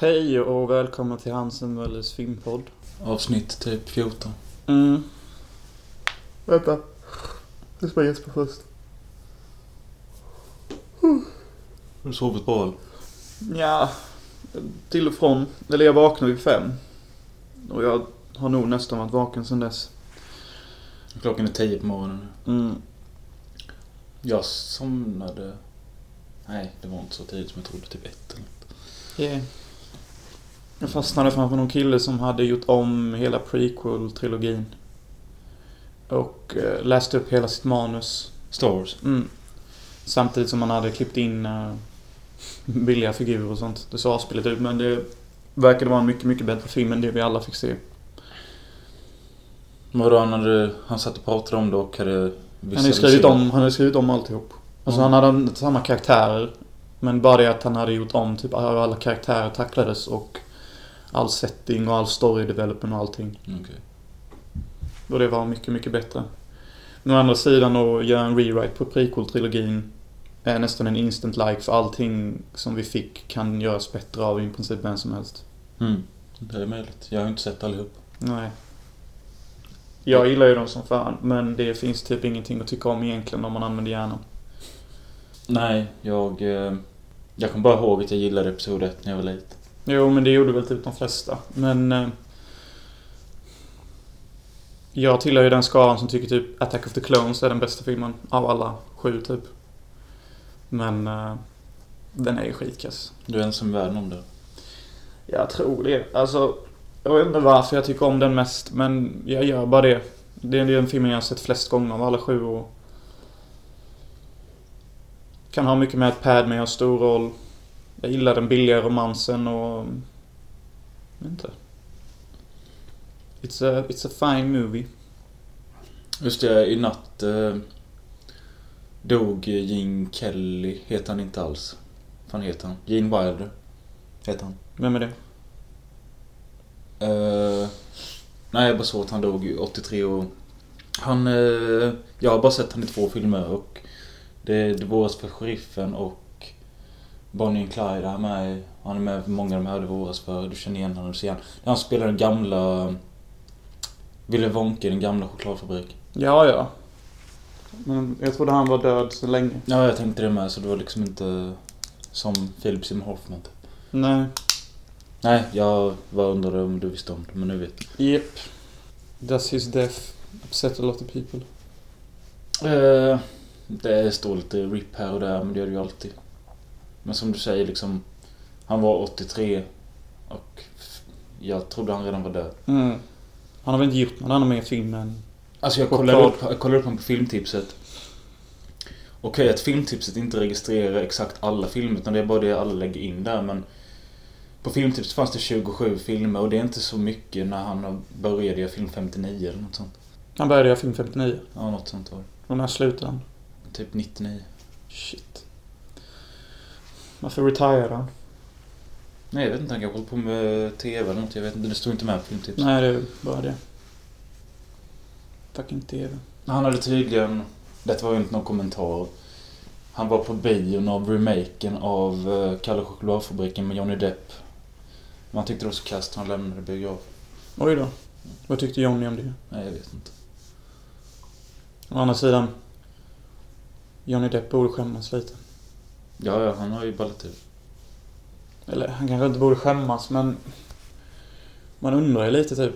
Hej och välkommen till Hansen Möllers filmpodd. Avsnitt typ 14. Mm. Vänta. Jag ska Jesper först. Har du sovit bra eller? Ja, till och från. Eller jag vaknade vid fem. Och jag har nog nästan varit vaken sedan dess. Klockan är 10 på morgonen nu. Mm. Jag somnade... Nej, det var inte så tidigt som jag trodde. Typ ett eller något. Yeah. Jag fastnade framför någon kille som hade gjort om hela prequel-trilogin. Och eh, läste upp hela sitt manus. Star Wars. Mm. Samtidigt som man hade klippt in uh, billiga figurer och sånt. Det såg avspelet ut men det verkade vara en mycket, mycket bättre film än det vi alla fick se. Vadå, han hade... Han satt och pratade om det och hade... Han hade skrivit om, han hade skrivit om alltihop. Alltså Mm. han hade samma karaktärer. Men bara det att han hade gjort om typ alla karaktärer tacklades och all setting och all story development och allting. Okej. Och det var mycket, mycket bättre. Men å andra sidan att göra en rewrite på prequel-trilogin är nästan en instant like för allting som vi fick kan göras bättre av i princip vem som helst. Mm. Det är möjligt. Jag har inte sett allihop. Nej. Jag gillar ju dem som fan, men det finns typ ingenting att tycka om egentligen om man använder hjärnan. Nej, jag... Eh, jag kommer bara ihåg att jag gillade Episod 1 när jag var liten. Jo, men det gjorde väl typ de flesta. Men... Eh, jag tillhör ju den skaran som tycker typ Attack of the Clones är den bästa filmen av alla sju typ. Men... Eh, den är ju skitkass. Du är ensam i världen om det. Jag tror det. Alltså, jag vet inte varför jag tycker om den mest, men jag gör bara det. Det är den filmen jag har sett flest gånger av alla sju och... Kan ha mycket med att Padme har stor roll. Jag gillar den billiga romansen och... Inte. It's a, it's a fine movie. Just det, i natt eh, dog Gene Kelly. Heter han inte alls. Vad heter han? Gene Wilder. Heter han. Vem är det? Eh, nej, jag bara såg att han dog ju 83 och... Han... eh, jag har bara sett han i två filmer och... Det är Det våras för sheriffen och... Bonnie and Clyde är med i- Han är med i många av de här Det våras för. Du känner igen honom, du ser han. Spelar den gamla... Willy Wonka, den gamla chokladfabriken. Ja, ja. Men jag trodde han var död så länge. Ja, jag tänkte det med så det var liksom inte... Som Philip Seymour Hoffman typ. Nej. Nej, jag var undrade om du visste om det, men nu vet du. Yep. Does his death upset a lot of people? Eh, det står lite RIP här och där, men det gör det ju alltid. Men som du säger liksom, han var 83 och jag trodde han redan var död. Mm. Han har väl inte gjort någon annan mer film än... Alltså jag kollade upp, jag kollade upp honom på filmtipset. Okej att filmtipset inte registrerar exakt alla filmer, utan det är bara det alla lägger in där, men på filmtipset fanns det 27 filmer och det är inte så mycket när han började göra film 59 eller något sånt. Han började göra film 59. Ja, något sånt var det. Och när slutade han? Typ 99. Shit. Varför retirade han? Nej, jag vet inte. Han kanske håller på med TV eller något. Jag vet inte. Det stod inte med på filmtips. Nej, det är bara det. Fucking TV. Han hade tydligen... Detta var ju inte någon kommentar. Han var på bion av remaken av uh, Kalle Chokladfabriken med Johnny Depp. Man tyckte det var så kast han lämnade biograf. Oj då. Vad tyckte Johnny om det? Nej, jag vet inte. Å andra sidan. Johnny Depp borde skämmas lite. Ja, ja, han har ju ballat ur. Eller han kanske inte borde skämmas men... Man undrar ju lite typ.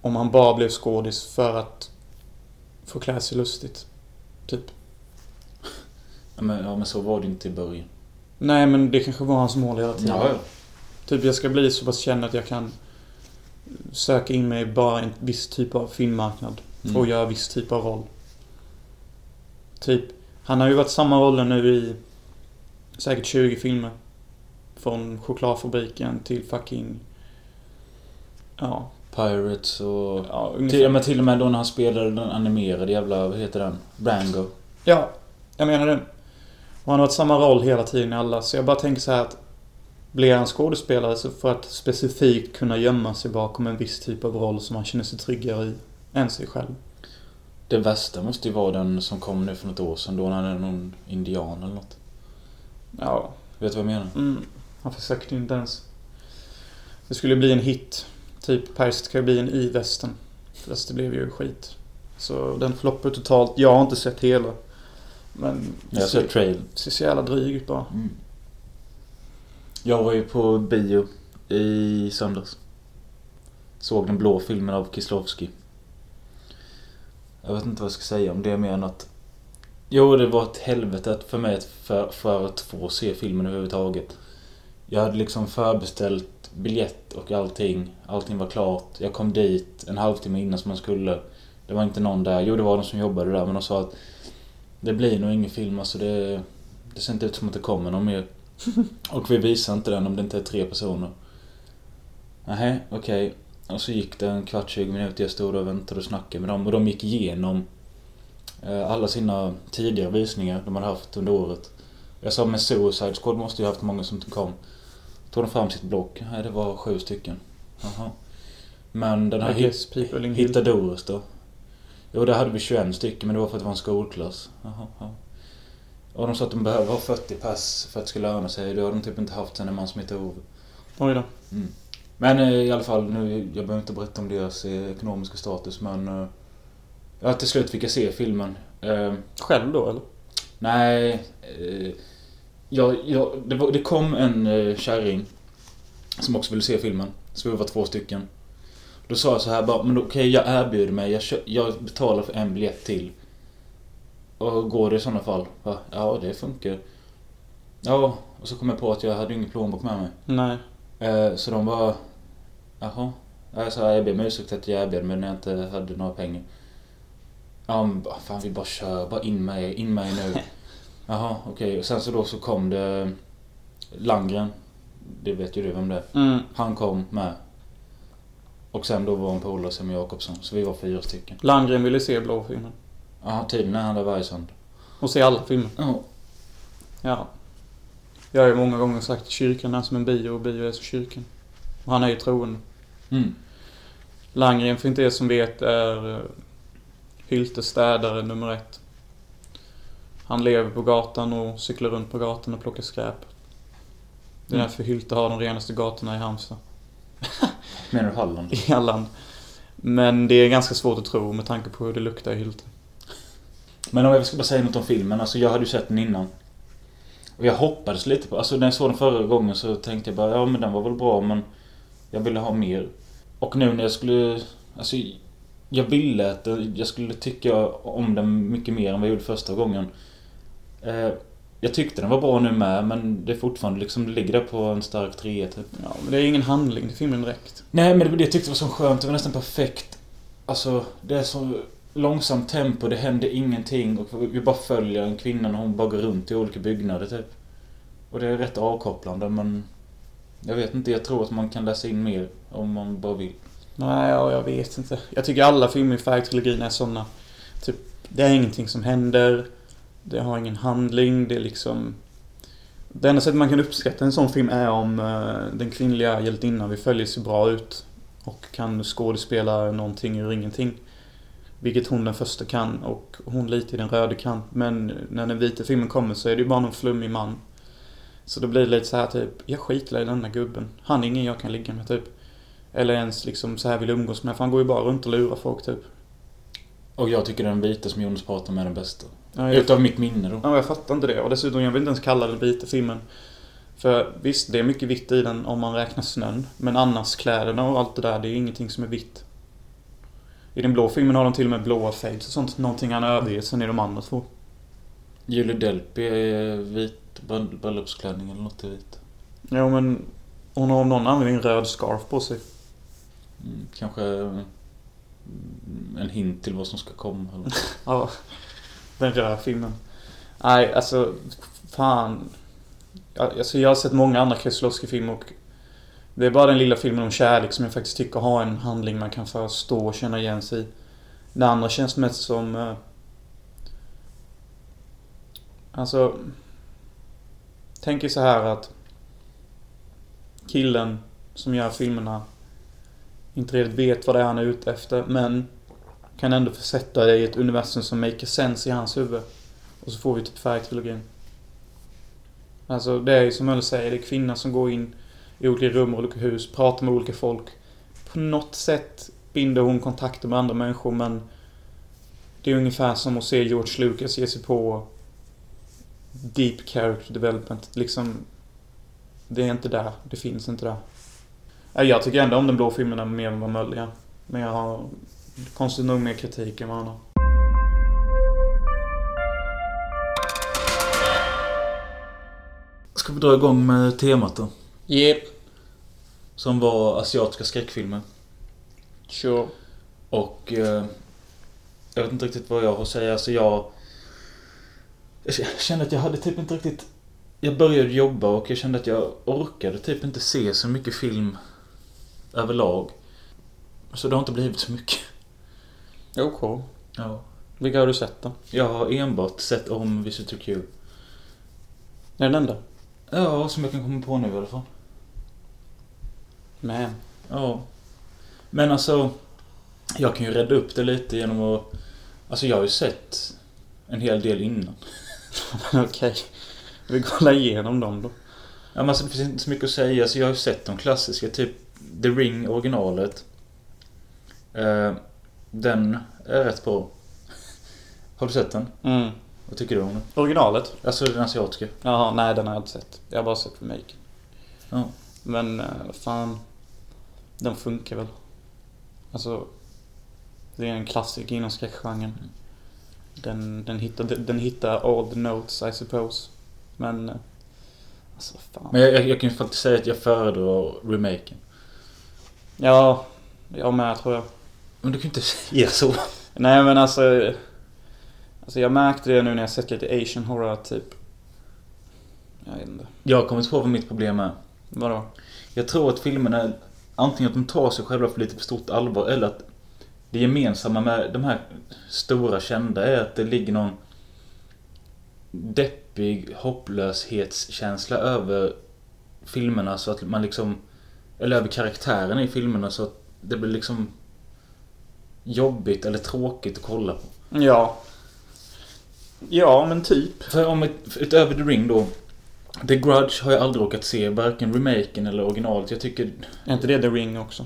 Om han bara blev skådis för att få klä sig lustigt. Typ. Ja, men, ja, men så var det inte i början. Nej men det kanske var hans mål hela tiden. Ja, ja. Typ jag ska bli så pass känd att jag kan söka in mig bara i en viss typ av filmmarknad. Mm. Och göra viss typ av roll. Typ, han har ju varit samma roller nu i säkert 20 filmer. Från chokladfabriken till fucking... Ja, Pirates och... ja Till, men till och med då när han spelade den animerade jävla... Vad heter den? Rango. Ja, jag menar det. Och han har varit samma roll hela tiden i alla. Så jag bara tänker så här att... Blir han skådespelare så för att specifikt kunna gömma sig bakom en viss typ av roll som han känner sig tryggare i än sig själv. Det värsta måste ju vara den som kom nu för något år sedan då när han är någon indian eller något. Ja. Vet du vad jag menar? Mm. Han försökte ju inte ens. Det skulle bli en hit. Typ Caribbean i västern. Fast det blev ju skit. Så den floppade totalt. Jag har inte sett hela. Men Jag har sett trail. ser så jävla dryg ut bara. Mm. Jag var ju på bio i söndags. Såg den blå filmen av Kieslowski. Jag vet inte vad jag ska säga om det mer än att... Jo, det var ett helvete för mig att för, för att få se filmen överhuvudtaget. Jag hade liksom förbeställt biljett och allting. Allting var klart. Jag kom dit en halvtimme innan som man skulle. Det var inte någon där. Jo, det var de som jobbade där men de sa att det blir nog ingen film. Alltså det, det ser inte ut som att det kommer någon mer. Och vi visar inte den om det inte är tre personer. Nej, okej. Och så gick det en kvart, 20 minuter. Jag stod och väntade och snackade med dem. Och de gick igenom eh, alla sina tidigare visningar de hade haft under året. Jag sa med Suicide Squad måste ju haft många som kom. Tog de fram sitt block. Nej, det var sju stycken. Jaha. Men den här I guess people in Hill. Hitta Doris då? Jo, där hade vi 21 stycken men det var för att det var en skolklass. Jaha, ja. Och de sa att de behöver ha 40 pass för att det ska löna sig. Det har de typ inte haft sen en man som heter Ove. Oj då. Mm. Men eh, i alla fall, nu, jag behöver inte berätta om deras eh, ekonomiska status men... eh, Ja, till slut fick jag se filmen. Eh, Själv då eller? nej... Jag, jag, det, var, det kom en kärring som också ville se filmen. Så vi var två stycken. Då sa jag så här bara, men okej jag erbjuder mig, jag, jag betalar för en biljett till. Och går det i sådana fall? Ja, det funkar. Ja, och så kom jag på att jag hade ingen plånbok med mig. Nej. Så de var... Jaha. Jag sa jag ber om ursäkt att jag erbjöd mig när jag inte hade några pengar. Ja men bara, fan vi bara kör, bara in er, in er nu. Jaha, okej. Och sen så då så kom det Landgren. Det vet ju du vem det är. Mm. Han kom med. Och sen då var en polare Simon Jakobsson. Så vi var fyra stycken. Landgren ville se blå filmen. Ja, tydligen är han där varje söndag. Och se alla filmer. Ja. Ja. Jag har ju många gånger sagt kyrkan är som en bio och bio är som kyrkan. Och han är ju troende. Mm. Landgren, för inte er som vet, är eh, Hyltes städare nummer ett. Han lever på gatan och cyklar runt på gatan och plockar skräp. Det är Mm. därför Hylte har de renaste gatorna i Halmstad. Menar du Halland? I Halland. Men det är ganska svårt att tro med tanke på hur det luktar i Hylte. Men om jag ska bara säga något om filmen. Alltså jag hade ju sett den innan. Och jag hoppades lite på... Alltså när jag såg den förra gången så tänkte jag bara ja men den var väl bra men... Jag ville ha mer. Och nu när jag skulle... Alltså jag ville att jag skulle tycka om den mycket mer än vad jag gjorde första gången. Eh, jag tyckte den var bra nu med men det är fortfarande liksom, det ligger där på en stark trea typ. Ja, men det är ingen handling till filmen direkt. Nej men det, det jag tyckte var så skönt, det var nästan perfekt. Alltså det är så långsamt tempo, det händer ingenting och vi bara följer en kvinna när hon bara går runt i olika byggnader typ. Och det är rätt avkopplande men... Jag vet inte, jag tror att man kan läsa in mer om man bara vill. Nej, ja, jag vet inte. Jag tycker alla filmer i färgtrilogin är såna. Typ, det är ingenting som händer. Det har ingen handling. Det är liksom... Det enda sättet man kan uppskatta en sån film är om uh, den kvinnliga hjältinnan vi följer ser bra ut. Och kan skådespela någonting ur ingenting. Vilket hon den första kan och hon lite i den röda kan. Men när den vita filmen kommer så är det ju bara någon flummig man. Så då blir det lite så här typ, jag skiter i den där gubben. Han är ingen jag kan ligga med typ. Eller ens liksom så här vill umgås med. För han går ju bara runt och lurar folk typ. Och jag tycker den vita som Jonas pratar om är den bästa. Ja, jag, Utav mitt minne då. ja, jag fattar inte det. Och dessutom, jag vill inte ens kalla den vita filmen. För visst, det är mycket vitt i den om man räknar snön. Men annars kläderna och allt det där, det är ingenting som är vitt. I den blå filmen har de till och med blåa fades och sånt. Någonting han överger sen i de andra två. Julie Delpy är vit bröll- bröllopsklänning eller något i vit. Ja men hon har av någon anledning röd scarf på sig. Kanske en hint till vad som ska komma eller Ja. Den röda filmen. Nej, alltså fan. Alltså jag har sett många andra Kieslowski-filmer och det är bara den lilla filmen om kärlek som jag faktiskt tycker har en handling man kan förstå och känna igen sig i. Det andra känns mest som... eh, Alltså... Tänk er så här att killen som gör filmerna inte riktigt vet vad det är han är ute efter men kan ändå försätta dig i ett universum som maker sense i hans huvud. Och så får vi typ färgtrilogin. Alltså det är ju som Möller säger, det är kvinnor som går in i olika rum och olika hus, pratar med olika folk. På något sätt binder hon kontakter med andra människor men det är ungefär som att se George Lucas ge sig på deep character development. Liksom, det är inte där. Det finns inte där. Jag tycker ändå om den blå filmerna mer än vad Möller. Men jag har konstigt nog mer kritik än vad han har. Ska vi dra igång med temat då? Yep. Som var asiatiska skräckfilmer. Sure. Och... Eh, jag vet inte riktigt vad jag har att säga. Alltså jag... Jag kände att jag hade typ inte riktigt... Jag började jobba och jag kände att jag orkade typ inte se så mycket film överlag. Så det har inte blivit så mycket. OK. Ja. Vilka har du sett då? Jag har enbart sett om Visitor Q. Är det den enda? Ja, som jag kan komma på nu i alla fall. Man. Ja. Men alltså... Jag kan ju rädda upp det lite genom att... Alltså jag har ju sett en hel del innan. Okej. Vi kollar igenom dem då. Ja, men alltså, det finns inte så mycket att säga. Så jag har ju sett de klassiska, typ The Ring originalet. Eh, den är rätt bra. Har du sett den? Mm. Vad tycker du om den? Originalet? Alltså den asiatiska. Jaha, nej den har jag inte sett. Jag har bara sett remaken. Ja. Men, eh, fan. Den funkar väl. Alltså. Det är en klassiker inom skräckgenren. Den, den, hittar, den hittar all the notes, I suppose. Men... eh, Alltså, fan. Men jag, jag, jag kan ju faktiskt säga att jag föredrar remaken. Ja, jag med tror jag. Men du kan ju inte säga så. Nej men alltså... Alltså jag märkte det nu när jag sett lite asian horror typ. Jag vet inte. Jag har kommit på vad mitt problem är. Vadå? Jag tror att filmerna, antingen att de tar sig själva för lite för stort allvar eller att det gemensamma med de här stora kända är att det ligger någon deppig hopplöshetskänsla över filmerna så att man liksom eller över karaktärerna i filmerna så att det blir liksom jobbigt eller tråkigt att kolla på. Ja. Ja men typ. För om ett, utöver The Ring då The Grudge har jag aldrig råkat se, varken remaken eller originalet. Jag tycker... Är inte det The Ring också?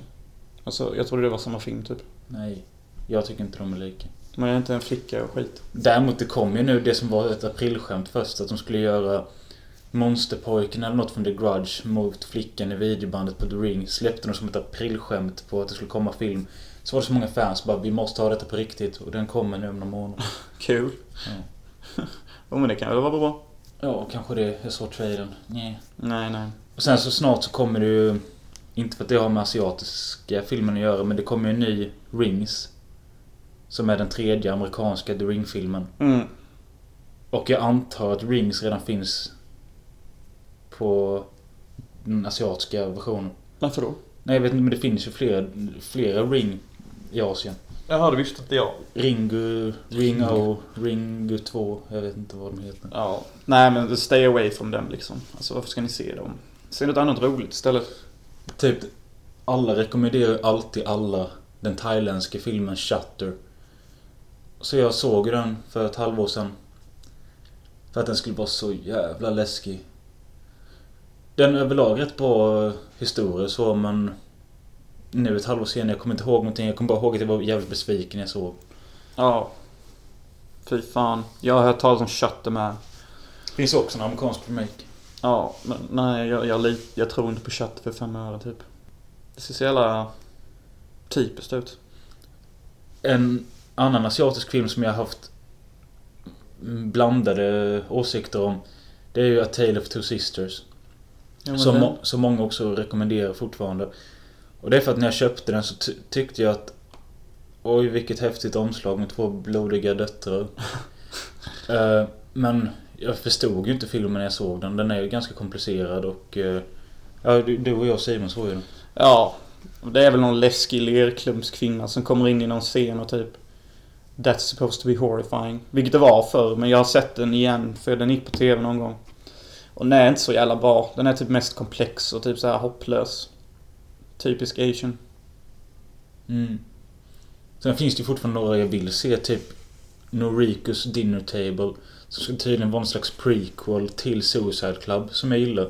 Alltså jag trodde det var samma film typ. Nej. Jag tycker inte de är lika. Men är inte en flicka och skit? Däremot det kom ju nu det som var ett aprilskämt först. Att de skulle göra Monsterpojken eller något från The Grudge mot flickan i videobandet på The Ring. Släppte de som ett aprilskämt på att det skulle komma film. Så var det så många fans bara vi måste ha detta på riktigt. Och den kommer nu om några månader. Kul. Ja. oh, men det kan väl vara bra? Ja, kanske det. Jag såg trailern. Nej. Nej, nej. Och sen så snart så kommer det ju... Inte för att det har med asiatiska filmen att göra, men det kommer ju en ny Rings. Som är den tredje amerikanska The Ring-filmen. Mm. Och jag antar att Rings redan finns på den asiatiska versionen. Varför då? Nej, jag vet inte, men det finns ju flera, flera Ring i Asien. Jaha, det visste inte jag. Ringu, Ringo, Ringu 2. Jag vet inte vad de heter. Ja. Nej men stay away from them liksom. Alltså varför ska ni se dem? Se något annat roligt istället. Typ, alla rekommenderar alltid alla den thailändska filmen Shutter. Så jag såg den för ett halvår sedan. För att den skulle vara så jävla läskig. Den överlag rätt bra historia så men... Nu ett halvår senare, jag kommer inte ihåg någonting. Jag kommer bara ihåg att jag var jävligt besviken när jag såg. Ja. Fy fan. Jag har hört talas om Shutter med. Finns också en amerikansk remake. Ja, men nej jag, jag, jag tror inte på Shutter för fem öre typ. Det ser så jävla typiskt ut. En annan asiatisk film som jag har haft blandade åsikter om. Det är ju A Tale of Two Sisters. Ja, Som, må- som många också rekommenderar fortfarande. Och det är för att när jag köpte den så ty- tyckte jag att Oj vilket häftigt omslag med två blodiga döttrar. Eh, men jag förstod ju inte filmen när jag såg den. Den är ju ganska komplicerad och... eh, ja, du, du och jag Simon såg ju den. Ja. Det är väl någon läskig lerklumpskvinna som kommer in i någon scen och typ That's supposed to be horrifying. Vilket det var förr, men jag har sett den igen för den gick på TV någon gång. Och den är inte så jävla bra. Den är typ mest komplex och typ så här hopplös. Typisk asian. Mm. Sen finns det ju fortfarande några jag vill se. Typ Norikus Dinner Table. Som ska tydligen vara en slags prequel till Suicide Club, som jag gillar.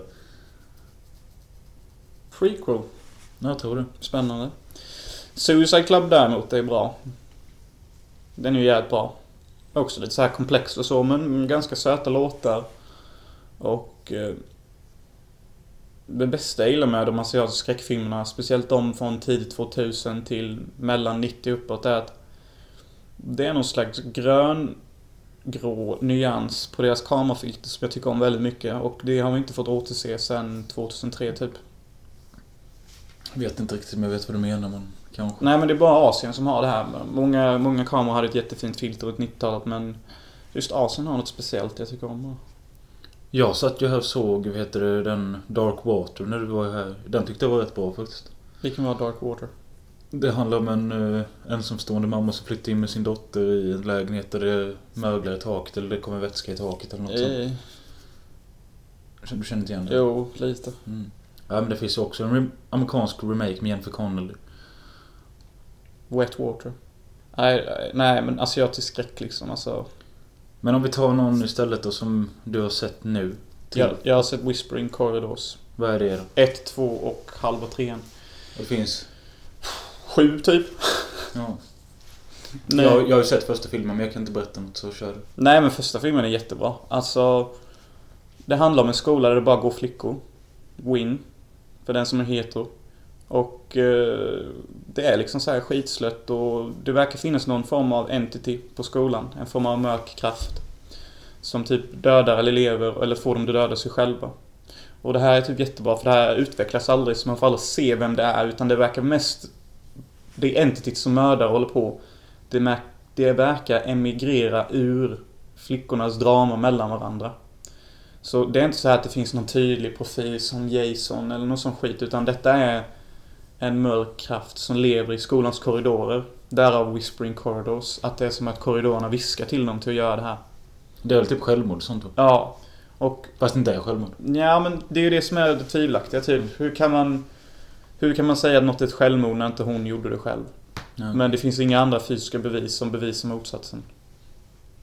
Prequel. Ja, jag tror det. Spännande. Suicide Club däremot är bra. Den är ju jävligt bra. Också lite så här komplex och så, men ganska söta låtar. Och... Eh, det bästa jag gillar med de asiatiska skräckfilmerna, speciellt de från tidigt 2000 till mellan 90 uppåt, är att det är någon slags grön grå nyans på deras kamerafilter som jag tycker om väldigt mycket och det har vi inte fått återse sedan 2003 typ. Jag vet inte riktigt om jag vet vad du menar, men kanske. Nej men det är bara Asien som har det här. Många, många kameror hade ett jättefint filter runt 90-talet men just Asien har något speciellt jag tycker om. Jag satt ju här och såg, vad heter det, den Dark Water när du var här. Den tyckte jag var rätt bra faktiskt. Vilken var Dark Water? Det handlar om en uh, ensamstående mamma som flyttar in med sin dotter i en lägenhet där det möglar i taket eller det kommer vätska i taket eller något sånt. Eh, Du känner inte igen det? jo, lite. Mm. Ja men det finns ju också en rem- amerikansk remake med Jennifer Connelly. Wet Water. Nej, nej men asiatisk skräck liksom alltså. Men om vi tar någon istället då som du har sett nu. Till, Jag, jag har sett Whispering Corridors. Vad är det då? 1, 2 och halva trean. Det finns... Sju typ. Ja. Nej. Jag, jag har ju sett första filmen men jag kan inte berätta något så kör du. Nej men första filmen är jättebra. Alltså... Det handlar om en skola där det bara går flickor. Win. För den som är hetero. Och eh, det är liksom så här skitslött och det verkar finnas någon form av entity på skolan. En form av mörk kraft. Som typ dödar elever eller får dem att döda sig själva. Och det här är typ jättebra för det här utvecklas aldrig så man får aldrig se vem det är utan det verkar mest... Det är entityt som mördar och håller på. Det, det verkar emigrera ur flickornas drama mellan varandra. Så det är inte så här att det finns någon tydlig profil som Jason eller någon sån skit utan detta är en mörk kraft som lever i skolans korridorer. Därav Whispering Corridors. Att det är som att korridorerna viskar till dem till att göra det här. Det är väl typ självmord sånt då? Ja. Och Fast det inte är självmord. ja men det är ju det som är det tvivelaktiga typ. Hur kan man... Hur kan man säga att något är ett självmord när inte hon gjorde det själv? Ja. Men det finns inga andra fysiska bevis som bevisar motsatsen.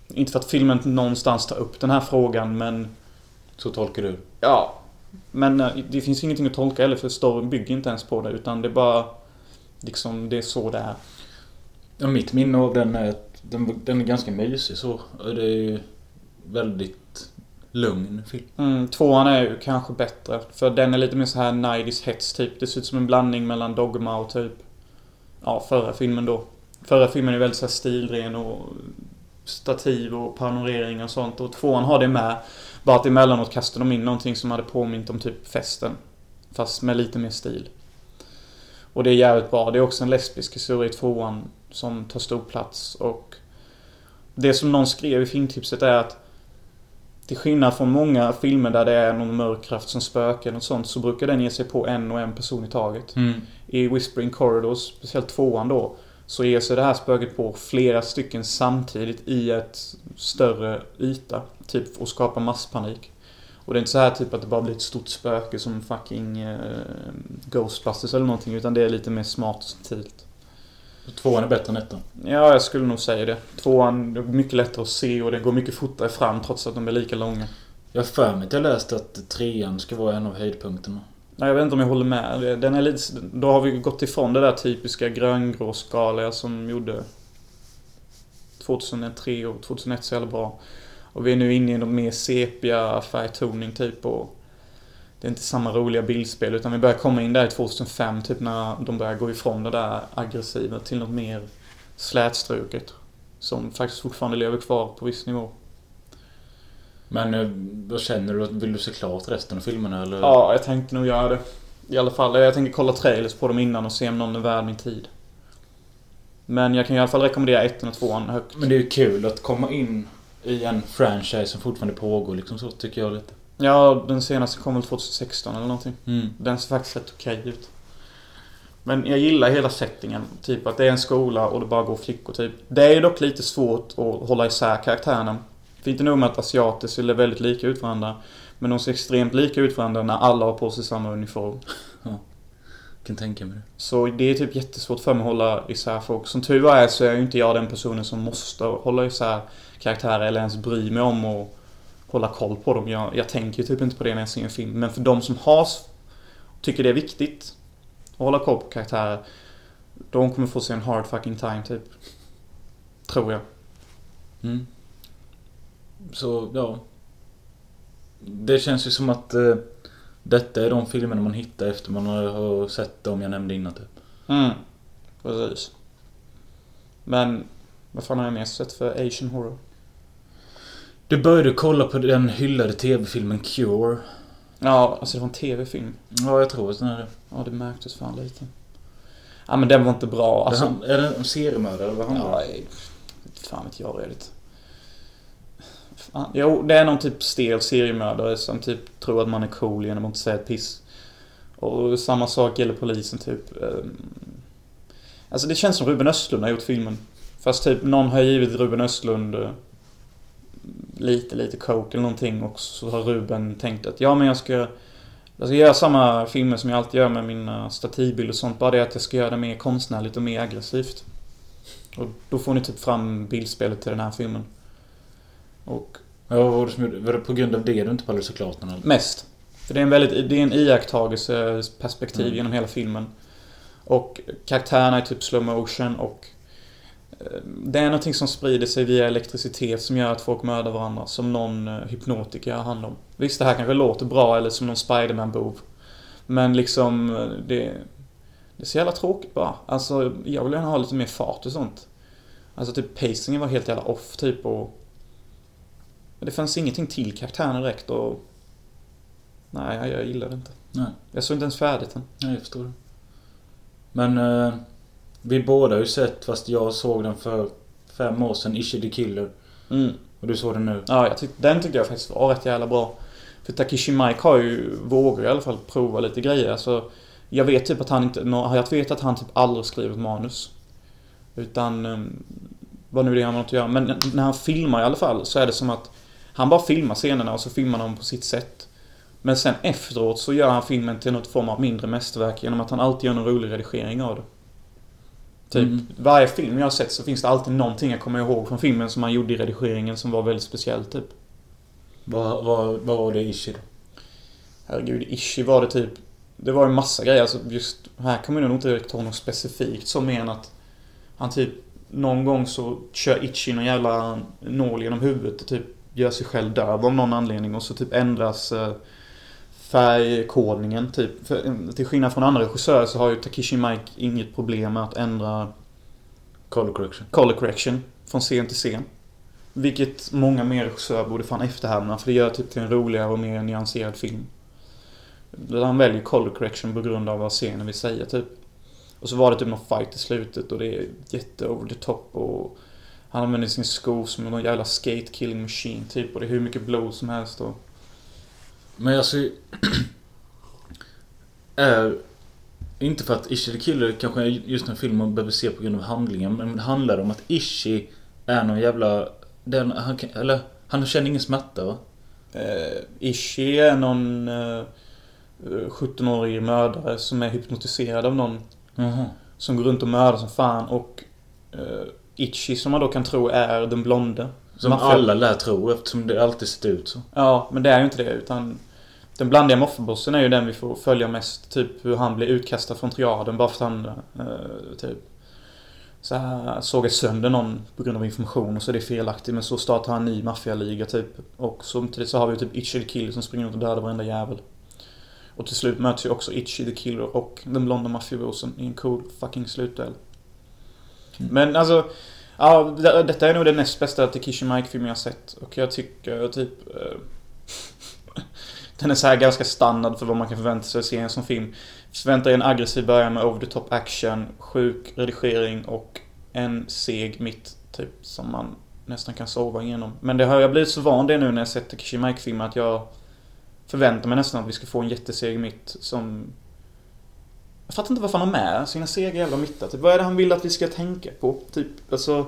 Inte för att filmen någonstans tar upp den här frågan men... Så tolkar du Ja. Men eh, det finns ingenting att tolka heller för storyn bygger inte ens på det utan det är bara... Liksom, det är så det är. Ja, mitt minne av den är att den, den är ganska mysig så. Det är ju väldigt lugn film. Mm, tvåan är ju kanske bättre. För den är lite mer så här 90s hets typ. Det ser ut som en blandning mellan Dogma och typ... Ja, förra filmen då. Förra filmen är väldigt så stilren och stativ och panorering och sånt. Och tvåan har det med. Bara att emellanåt kastar de in någonting som hade påmint om typ festen. Fast med lite mer stil. Och det är jävligt bra. Det är också en lesbisk historia i tvåan som tar stor plats och... Det som någon skrev i filmtipset är att till skillnad från många filmer där det är någon mörk kraft som spökar och sånt så brukar den ge sig på en och en person i taget. Mm. I Whispering Corridors, speciellt tvåan då, så ger sig det här spöket på flera stycken samtidigt i ett större yta. Typ och skapar masspanik. Och det är inte så här typ att det bara blir ett stort spöke som fucking eh, Ghostbusters eller någonting utan det är lite mer smart och subtilt. Tvåan är bättre än ettan. Ja, jag skulle nog säga det. Tvåan, är mycket lättare att se och det går mycket fortare fram trots att de är lika långa. Jag har för mig att jag läste att trean ska vara en av höjdpunkterna. Nej, jag vet inte om jag håller med. Den är lite... Då har vi gått ifrån det där typiska gröngråskaliga som gjorde 2003 och 2001 så jävla bra. Och vi är nu inne i någon mer sepia färgtoning typ och det är inte samma roliga bildspel utan vi börjar komma in där i 2005 typ när de börjar gå ifrån det där aggressiva till något mer slätstruket. Som faktiskt fortfarande lever kvar på viss nivå. Men eh, vad känner du? Vill du se klart resten av filmerna eller? Ja, jag tänkte nog göra det. I alla fall. Jag tänker kolla trailers på dem innan och se om någon är värd min tid. Men jag kan i alla fall rekommendera ettan och tvåan högt. Men det är ju kul att komma in i en franchise som fortfarande pågår liksom så tycker jag lite. Ja, den senaste kom väl 2016 eller någonting. Mm. Den ser faktiskt rätt okej ut. Men jag gillar hela settingen. Typ att det är en skola och det bara går flickor typ. Det är dock lite svårt att hålla isär karaktärerna. För inte nog med att asiater ser väldigt lika ut varandra. Men de ser extremt lika ut varandra när alla har på sig samma uniform. Kan tänka mig det. Så det är typ jättesvårt för mig att hålla isär folk. Som tur är så är ju inte jag den personen som måste hålla isär karaktärer eller ens bry mig om att hålla koll på dem. Jag, jag tänker typ inte på det när jag ser en film. Men för de som har, tycker det är viktigt att hålla koll på karaktärer. De kommer få sig en hard fucking time typ. Tror jag. Mm. Så, ja. Det känns ju som att eh, detta är de filmerna man hittar efter man har sett dem jag nämnde innan typ. Mm. Precis. Men vad fan har jag mer sett för Asian horror? Du började kolla på den hyllade tv-filmen Cure. Ja, alltså det var en tv-film. Ja, jag tror att den är det. Ja, det märktes fan lite. Ja, men den var inte bra. Alltså, Han, är det en seriemördare eller vad handlar det om? ja, fan vet jag redigt. Jo, det är någon typ stel seriemördare som typ tror att man är cool genom att inte säga ett piss. Och samma sak gäller polisen typ. Ehm, alltså det känns som Ruben Östlund har gjort filmen. Fast typ någon har givit Ruben Östlund eh, lite, lite coke eller någonting och så har Ruben tänkt att ja men jag ska jag ska göra samma filmer som jag alltid gör med mina stativbilder och sånt. Bara det att jag ska göra det mer konstnärligt och mer aggressivt. Och då får ni typ fram bildspelet till den här filmen. Och Ja, vad var det som. Var det på grund av det du inte pallade så klart den eller? Mest. För det är en väldigt, det är en iakttagelseperspektiv Mm. genom hela filmen. Och karaktärerna är typ slow motion och eh, det är någonting som sprider sig via elektricitet som gör att folk mördar varandra. Som någon eh, hypnotiker har hand om. Visst, det här kanske låter bra eller som någon Spiderman-bov. Men liksom, eh, det... Det är så jävla tråkigt bara. Alltså, jag vill gärna ha lite mer fart och sånt. Alltså typ pacingen var helt jävla off typ och... Det fanns ingenting till karaktärerna direkt och... Nej, jag, gillar det inte. Nej. Jag såg inte ens färdigt än. Nej, jag förstår det. Men eh, vi båda har ju sett, fast jag såg den för fem år sedan, Ishi the Killer. Mm. Och du såg den nu. Ja, jag tyck, den tyckte jag faktiskt var rätt jävla bra. För Takishi Mike har ju, vågar i alla fall prova lite grejer. Alltså, jag vet typ att han inte, jag vet att han typ aldrig skrivit manus. Utan, um, vad nu det han har att göra. Men när han filmar i alla fall så är det som att han bara filmar scenerna och så filmar han dem på sitt sätt. Men sen efteråt så gör han filmen till något form av mindre mästerverk genom att han alltid gör någon rolig redigering av det. Typ, Mm. varje film jag har sett så finns det alltid någonting jag kommer ihåg från filmen som han gjorde i redigeringen som var väldigt speciellt typ. Vad, vad, vad var det Ishi då? Herregud, Ishi var det typ... Det var en massa grejer. Alltså just här kommer jag nog inte riktigt ihåg något specifikt som mer än att han typ någon gång så kör Ichi någon jävla nål genom huvudet och typ gör sig själv döv av någon anledning och så typ ändras eh, färgkodningen typ. För, eh, till skillnad från andra regissörer så har ju Takishi Mike inget problem med att ändra Color correction. color correction från scen till scen. Vilket många mer regissörer borde fan efterhärma för det gör typ till en roligare och mer nyanserad film. Där han väljer color correction på grund av vad scenen vill säga typ. Och så var det typ någon fight i slutet och det är jätte over the top och han använder sin sko som någon jävla skate killing machine typ och det är hur mycket blod som helst och... Men alltså... är... Inte för att Ishi the Killer kanske är just en film man behöver se på grund av handlingen. Men det handlar om att Ishi är någon jävla... Den, han, kan- eller, han känner ingen smärta va? Eh, Ishi är någon eh, 17-årig mördare som är hypnotiserad av någon Jaha. Som går runt och mördar som fan och uh, Itchy som man då kan tro är den blonde. Som Maffia- alla lär tro eftersom det alltid sett ut så. Ja, men det är ju inte det utan den blandiga maffiabossen är ju den vi får följa mest. Typ hur han blir utkastad från triaden bara för att han eh, typ så här, sågar sönder någon på grund av information och så är det felaktigt. Men så startar han en ny maffialiga typ. Och samtidigt så har vi typ Itchy the Killer som springer runt och dödar varenda jävel. Och till slut möts ju också Itchy the Killer och den blonda maffiabossen i en cool fucking slutduell. Mm. Men alltså, ja, detta är nog den näst bästa Takishi Mike-film jag sett. Och jag tycker typ... Eh, den är så här ganska standard för vad man kan förvänta sig att se i en sån film. Förväntar en aggressiv början med over the top action, sjuk redigering och en seg mitt, typ, som man nästan kan sova igenom. Men det har jag blivit så van det nu när jag sett Takeshi Mike-filmer att jag förväntar mig nästan att vi ska få en jätteseg mitt som... Jag fattar inte varför han har med sina sega jävla mittar. Typ, vad är det han vill att vi ska tänka på? Typ, alltså...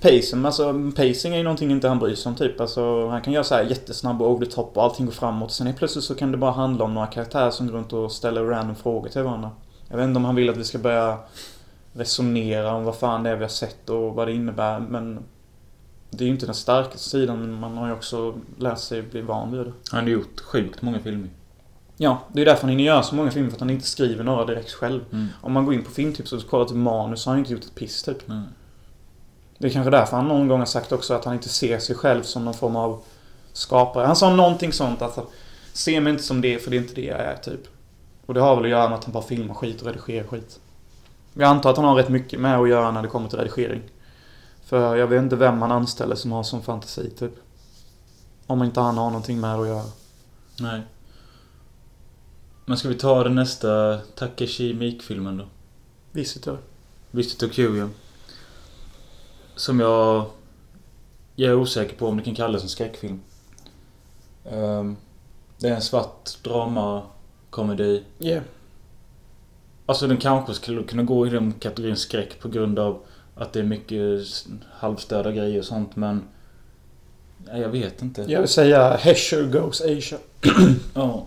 Pacing, alltså pacing är ju någonting inte han bryr sig om typ. Alltså, han kan göra så här jättesnabb och over the top och allting går framåt. Sen helt plötsligt så kan det bara handla om några karaktärer som går runt och ställer random frågor till varandra. Jag vet inte om han vill att vi ska börja resonera om vad fan det är vi har sett och vad det innebär, men... Det är ju inte den starkaste sidan, men man har ju också lärt sig bli van vid det. Han har gjort sjukt många filmer. Ja, det är därför han hinner göra så många filmer, för att han inte skriver några direkt själv. Mm. Om man går in på filmtips och kollar till manus så har han inte gjort ett piss typ. Nej. Det är kanske därför han någon gång har sagt också att han inte ser sig själv som någon form av skapare. Han sa någonting sånt att Se mig inte som det, för det är inte det jag är, typ. Och det har väl att göra med att han bara filmar skit och redigerar skit. Jag antar att han har rätt mycket med att göra när det kommer till redigering. För jag vet inte vem han anställer som har sån fantasi, typ. Om inte han har någonting med att göra. Nej. Men ska vi ta den nästa Takeshi Miike-filmen då? Visitor. Visitor Q, ja. Som jag... Jag är osäker på om det kan kallas en skräckfilm. Ehm, det är en svart drama, komedi. Yeah. Alltså den kanske skulle kunna gå i den kategorin skräck på grund av att det är mycket halvstörda grejer och sånt men... Nej, jag vet inte. Jag vill säga Hesher Goes Asia. Ja.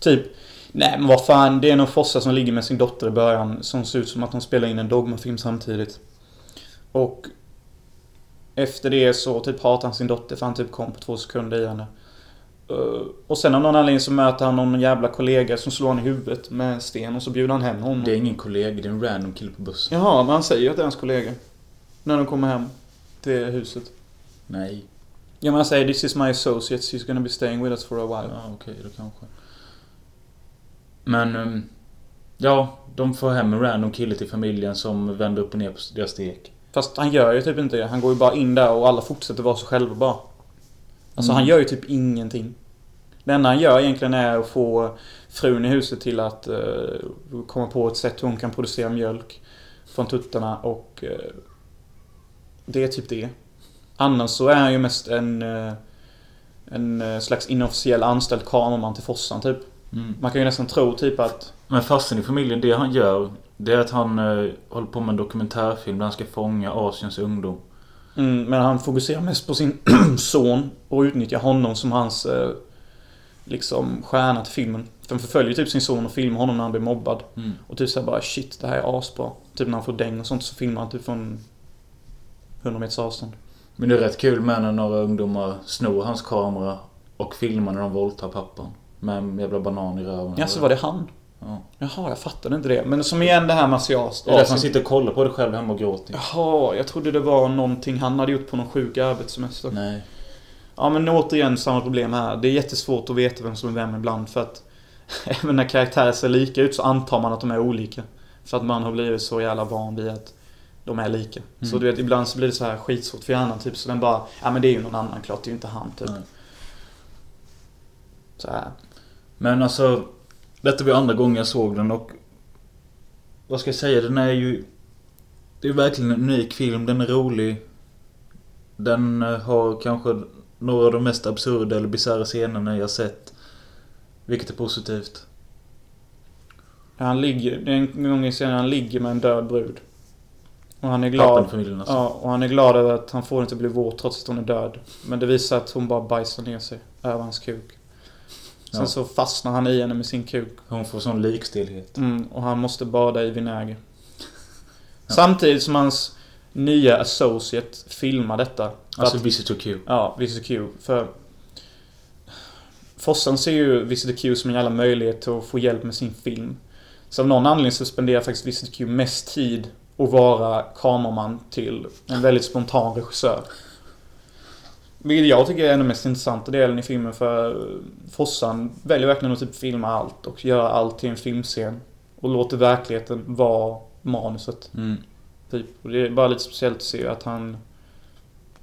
Typ. Nej men vad fan, det är någon fossa som ligger med sin dotter i början som ser ut som att de spelar in en Dogma-film samtidigt. Och efter det så typ hatar han sin dotter för han typ kom på två sekunder i henne. Uh, och sen av någon anledning så möter han någon jävla kollega som slår honom i huvudet med en sten och så bjuder han hem honom. Det är ingen kollega, det är en random kille på bussen. Jaha, men han säger ju att det är hans kollega. När de kommer hem till huset. Nej. Ja men han säger 'This is my associate, she's gonna be staying with us for a while' Ja, okej då kanske. Men... ehm, ja, de får hem en random kille till familjen som vänder upp och ner på deras stek. Fast han gör ju typ inte det. Han går ju bara in där och alla fortsätter vara sig själva bara. Alltså Mm. han gör ju typ ingenting. Det enda han gör egentligen är att få frun i huset till att eh, komma på ett sätt hur hon kan producera mjölk från tuttarna och eh, det är typ det. Annars så är han ju mest en eh, en eh, slags inofficiell anställd kameraman till Fossan typ. Mm. Man kan ju nästan tro typ att Men fasten i familjen, det han gör Det är att han eh, håller på med en dokumentärfilm där han ska fånga Asiens ungdom. Mm, men han fokuserar mest på sin son och utnyttjar honom som hans eh, liksom stjärna till filmen. För han förföljer typ sin son och filmar honom när han blir mobbad. Mm. Och typ såhär bara shit, det här är asbra. Typ när han får däng och sånt så filmar han typ från 100 meters avstånd. Men det är rätt kul med när några ungdomar snor hans kamera och filmar när de våldtar pappan. Med en jävla banan i röven. Ja, så var det han? Ja. Jaha, jag fattade inte det. Men som igen det här med asiat. Det är därför han sitter och kollar på det själv hemma och gråter. Jaha, jag trodde det var någonting han hade gjort på någon sjuk arbetssemester. Nej. Ja men återigen samma problem här. Det är jättesvårt att veta vem som är vem ibland för att även när karaktärer ser lika ut så antar man att de är olika. För att man har blivit så jävla van vid att de är lika. Mm. Så du vet, ibland så blir det så här skitsvårt för hjärnan typ. Så den bara, ja men det är ju någon annan klart, det är ju inte han typ. Nej. Så här. Men alltså, detta var andra gången jag såg den och... Vad ska jag säga? Den är ju... Det är verkligen en unik film. Den är rolig. Den eh, har kanske några av de mest absurda eller bisarra scenerna jag sett. Vilket är positivt. Han ligger, det är en gång i scenen han ligger med en död brud. Och han är glad. alltså. Ja, och han är glad över att han får inte bli våt trots att hon är död. Men det visar att hon bara bajsar ner sig över hans kuk. Sen Ja. så fastnar han i henne med sin kuk. Hon får sån likstelhet. Mm, och han måste bada i vinäger. Ja. Samtidigt som hans nya associate filmar detta. Alltså att, Visitor Q. ja, Visitor Q. För Fossan ser ju Visitor Q som en jävla möjlighet till att få hjälp med sin film. Så av någon anledning så spenderar faktiskt Visitor Q mest tid att vara kameraman till en väldigt spontan regissör. Vilket jag tycker är den mest intressanta delen i filmen för Fossan väljer verkligen att typ filma allt och göra allt till en filmscen. Och låter verkligheten vara manuset. Mm. Typ. Och det är bara lite speciellt att se att han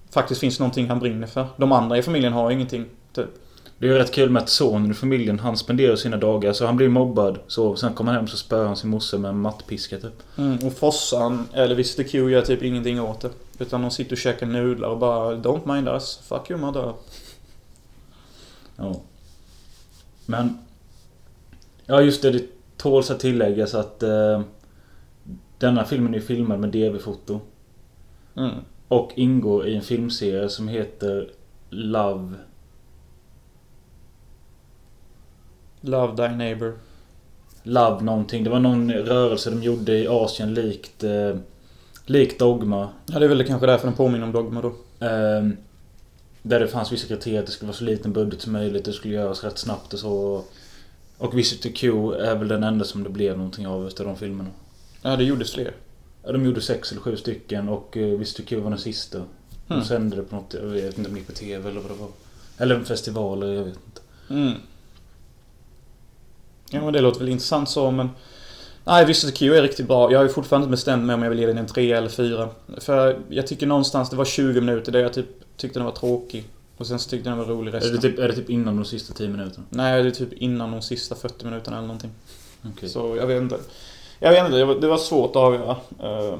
faktiskt finns någonting han brinner för. De andra i familjen har ingenting. Typ. Det är ju rätt kul med att sonen i familjen, han spenderar sina dagar så han blir mobbad. Så sen kommer han hem så spöar han sin mosse med en mattpiska typ. Mm, och Fossan, eller Visitor Q, gör typ ingenting åt det. Utan de sitter och käkar nudlar och bara Don't mind us. Fuck you mother. Ja. Men... Ja just det, det tåls att tilläggas att eh, denna filmen är filmad med DV-foto. Mm. Och ingår i en filmserie som heter Love... Love thy neighbor. Love någonting. Det var någon rörelse de gjorde i Asien likt... Eh, likt Dogma. Ja, det är väl kanske därför den påminner om Dogma då. Ehm, där det fanns vissa kriterier att det skulle vara så liten budget som möjligt. Det skulle göras rätt snabbt och så. Och Visitor Q är väl den enda som det blev någonting av utav de filmerna. Ja, det gjordes fler. Ja, de gjorde sex eller sju stycken och uh, Visitor Q var den sista. Mm. De sände det på något, jag vet inte om det gick på TV eller vad det var. Eller en festival, jag vet inte. Mm. Ja, men det låter väl intressant så, men... Nej, Visitor Q är riktigt bra. Jag har ju fortfarande inte bestämt mig om jag vill ge den en 3 eller 4. För jag tycker någonstans, det var 20 minuter där jag typ tyckte den var tråkig. Och sen så tyckte jag den var rolig Är resten. det, typ, är det typ innan de sista 10 minuterna? Nej, det är typ innan de sista 40 minuterna eller någonting. Okej. Så jag vet inte. Jag vet inte, det var, svårt att avgöra. Uh,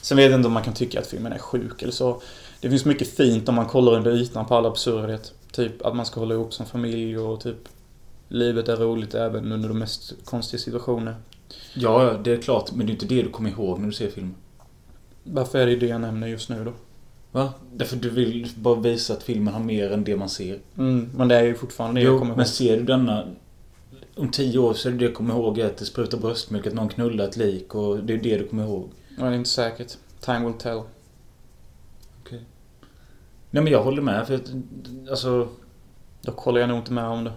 sen vet jag inte om man kan tycka att filmen är sjuk eller så. Det finns mycket fint om man kollar under ytan på all absurdhet. Typ att man ska hålla ihop som familj och typ livet är roligt även under de mest konstiga situationer. Ja, ja, det är klart. Men det är inte det du kommer ihåg när du ser filmen. Varför är det det jag nämner just nu då? Va? Därför du vill bara visa att filmen har mer än det man ser. Mm, men det är ju fortfarande det jag Jo, kommer ihåg. men ser du denna... Om tio år så är det det du kommer ihåg att det sprutar bröstmjölk, att någon knullar ett lik och det är det du kommer ihåg. Men det är inte säkert. Time will tell. Nej men jag håller med för att, alltså... Dock håller jag nog inte med om det.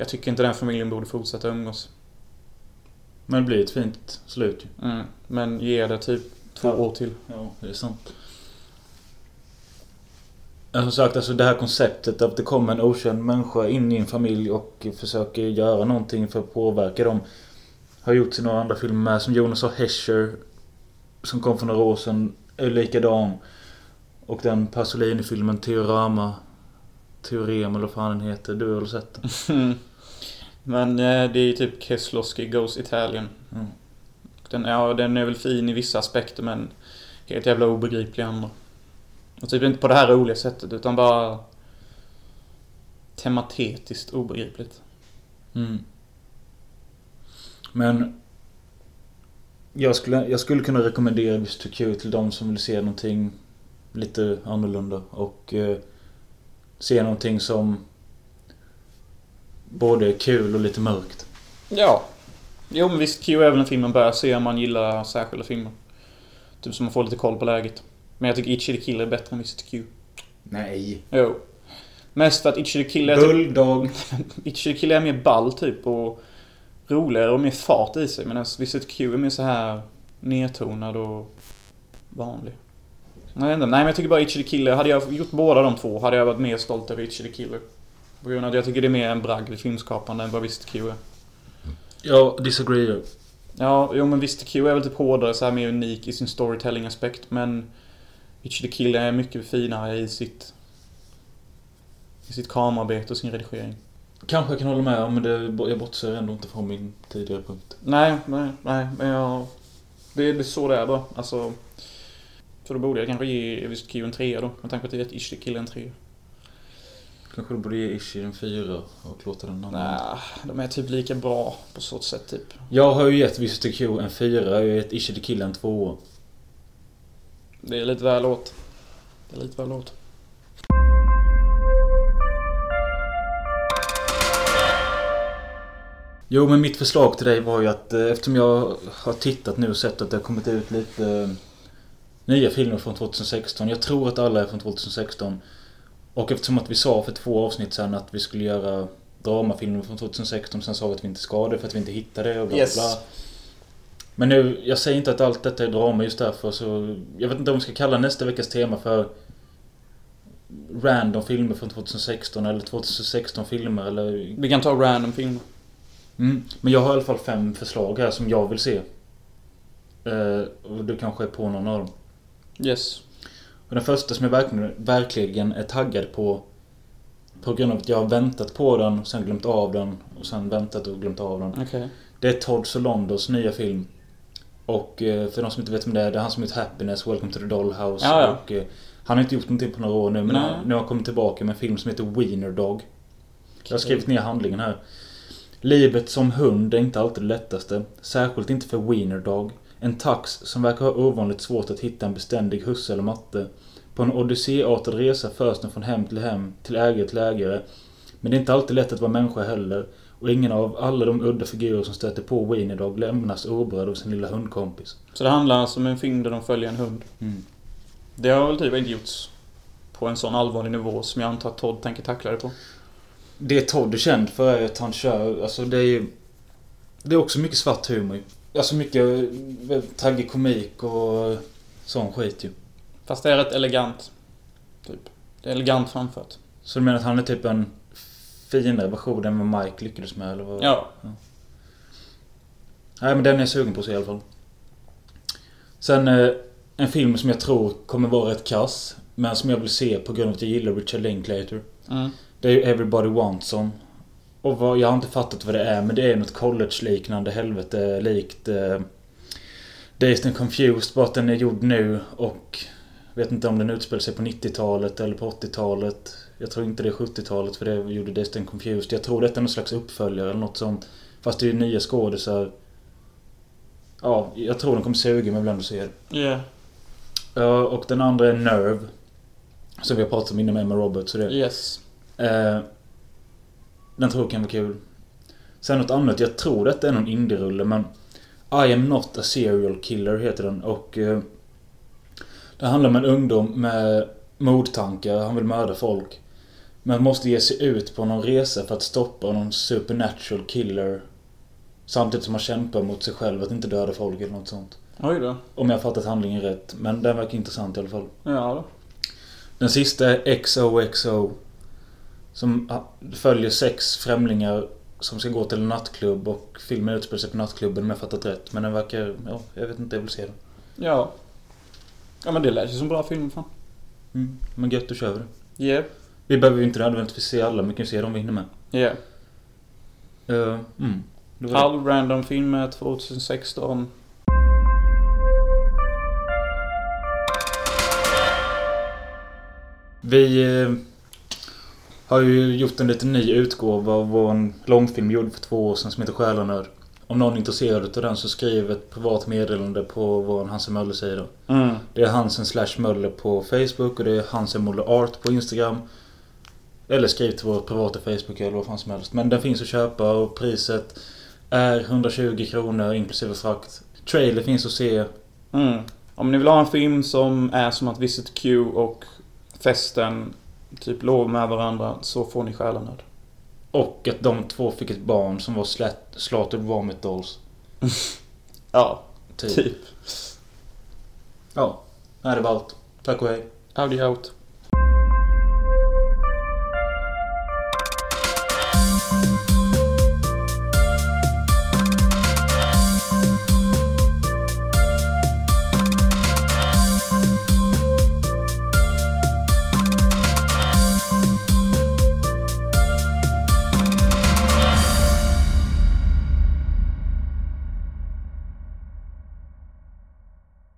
Jag tycker inte den familjen borde fortsätta umgås. Men det blir ett fint slut. Mm. Men ge det typ två Ja. år till. Ja, det är sant. Som sagt, alltså det här konceptet att det kommer en okänd människa in i en familj och försöker göra någonting för att påverka dem. Har gjorts i några andra filmer med, som Jonas och Hescher. Som kom för några år sedan, är likadan. Och den Pasolini-filmen Teorama. Teorem eller vad fan den heter. Du har väl sett den? Men eh, det är typ Keslowski Goes Italian. Mm. Den, ja, den är väl fin i vissa aspekter men helt jävla obegriplig i andra. Och typ inte på det här roliga sättet utan bara tematetiskt obegripligt. Mm. Men jag skulle, jag skulle kunna rekommendera Mr Q till de som vill se någonting lite annorlunda och eh, se någonting som både kul och lite mörkt. Ja. Jo men visst, Q är väl en film man bör se om man gillar särskilda filmer. Typ som man får lite koll på läget. Men jag tycker Itchy the Killer är bättre än Mr Q. Nej. Jo. Mest för att Itchy the Killer är typ, Bulldog. Itchy the Killer är mer ball typ och roligare och mer fart i sig. Medan Visit Q är mer så här nedtonad och vanlig. Jag vet inte. Nej men jag tycker bara Itchy the Killer. Hade jag gjort båda de två hade jag varit mer stolt över Itchy the Killer. På grund av att jag tycker det är mer en bragd i filmskapande än vad Visit Q är. Jag disagreear. Ja, jo men visst Q är väl typ hårdare, så här mer unik i sin storytelling-aspekt men Itchy the Killer är mycket finare i sitt i sitt kamerarbete och sin redigering. Kanske jag kan hålla med om men det, jag bortser ändå inte från min tidigare punkt. Nej, nej, nej, men jag... Det är är så det är bara. Alltså... Så då borde jag kanske ge Visit Q en trea då, med tanke på att Itchy the Killer en trea. Kanske du borde ge Ishi en fyra och låta den andra... Nej, de är typ lika bra på så sätt typ. Jag har ju gett Visitor Q en fyra, jag har gett Ishi the Killer en tvåa. Det är lite väl åt. Det är lite väl åt. Jo, men mitt förslag till dig var ju att eh, eftersom jag har tittat nu och sett att det har kommit ut lite eh, nya filmer från 2016. Jag tror att alla är från 2016. Och eftersom att vi sa för två avsnitt sedan att vi skulle göra dramafilmer från 2016. Sen sa vi att vi inte ska det för att vi inte hittade det och bla Yes. bla. Men nu, jag säger inte att allt detta är drama just därför så... Jag vet inte om vi ska kalla nästa veckas tema för Random filmer från 2016 eller 2016 filmer eller Vi kan ta random filmer. Mm. Men jag har i alla fall fem förslag här som jag vill se. Eh, och du kanske är på någon av dem. Yes. Och den första som jag verkligen, verkligen är taggad på på grund av att jag har väntat på den, och sen glömt av den och sen väntat och glömt av den. Okej. Det är Todd Solandos nya film. Och eh, för de som inte vet vem det är, det är han som gjort Happiness, Welcome to the Dollhouse. Ja, ja. Och, eh, han har inte gjort någonting på några år nu men Nej. nu har han kommit tillbaka med en film som heter Wiener Dog. Jag har skrivit ner handlingen här. Livet som hund är inte alltid det lättaste. Särskilt inte för Wiener Dog. En tax som verkar ha ovanligt svårt att hitta en beständig husse eller matte. På en odysséartad resa förs den från hem till hem, till ägare till ägare. Men det är inte alltid lätt att vara människa heller. Och ingen av alla de udda figurer som stöter på Wiener Dog lämnas oberörd av sin lilla hundkompis. Så det handlar alltså om en film där de följer en hund. Mm. Det har väl typ inte gjorts på en sån allvarlig nivå som jag antar att Todd tänker tackla det på. Det Todd är känd för är att han kör, alltså det är ju... Det är också mycket svart humor ju. Alltså mycket eh, tragikomik och sån skit ju. Fast det är rätt elegant. Typ. Det är elegant framfört. Så du menar att han är typ en finare version än vad Mike lyckades med eller vad? Ja. Nej men den är jag sugen på se i alla fall. Sen eh, en film som jag tror kommer vara rätt kass. Men som jag vill se på grund av att jag gillar Richard Linklater. Mm. Det är ju Everybody Wants Some. Och vad, jag har inte fattat vad det är men det är något college-liknande helvete likt eh, Dazed and Confused. Bara att den är gjord nu och vet inte om den utspelar sig på 90-talet eller på 80-talet. Jag tror inte det är 70-talet för det gjorde Dazed and Confused. Jag tror detta är någon slags uppföljare eller något sånt. Fast det är ju nya skådisar. Ja, jag tror den kommer suga jag vill ändå se det. Yeah. Ja, och den andra är Nerve. Som vi har pratat om innan med Emma Roberts. Så det, Yes. Eh, den tror jag kan vara kul. Sen något annat. Jag tror detta är någon indie-rulle men I am not a serial killer heter den och eh, Det handlar om en ungdom med mordtankar. Han vill mörda folk. Men måste ge sig ut på någon resa för att stoppa någon supernatural killer. Samtidigt som han kämpar mot sig själv att inte döda folk eller något sånt. Oj då. Om jag har fattat handlingen rätt. Men den verkar intressant i alla fall. Ja då. Den sista är XOXO. Som följer sex främlingar som ska gå till en nattklubb och filmen utspelar sig på nattklubben om jag fattat rätt. Men den verkar... Ja, jag vet inte, jag vill se den. Ja. Ja men det lät ju som bra film fan. Mm. Men gött, då kör vi det. Yeah. Vi behöver ju inte nödvändigtvis se alla, men vi kan ju se dem vi hinner med. Yeah. Uh, mm. Var det. Halv random film 2016. Vi eh, har ju gjort en liten ny utgåva av vår långfilm vi gjorde för två år sedan som heter Själanöd. Om någon är intresserad av den så skriv ett privat meddelande på vår Hansen Möller-sida. Mm. Det är Hansen slash Möller på Facebook och det är Hansen Möller Art på Instagram. Eller skriv till vår privata Facebook eller vad fan som helst. Men den finns att köpa och priset är 120 kronor inklusive frakt. Trailer finns att se. Mm. Om ni vill ha en film som är som att Visit Q och festen typ lov med varandra så får ni Själanöd. Och att de två fick ett barn som var Slaughtered Vomit Dolls. Ja, Typ. typ. Ja. Nej, det var allt. Tack och hej. Audi out.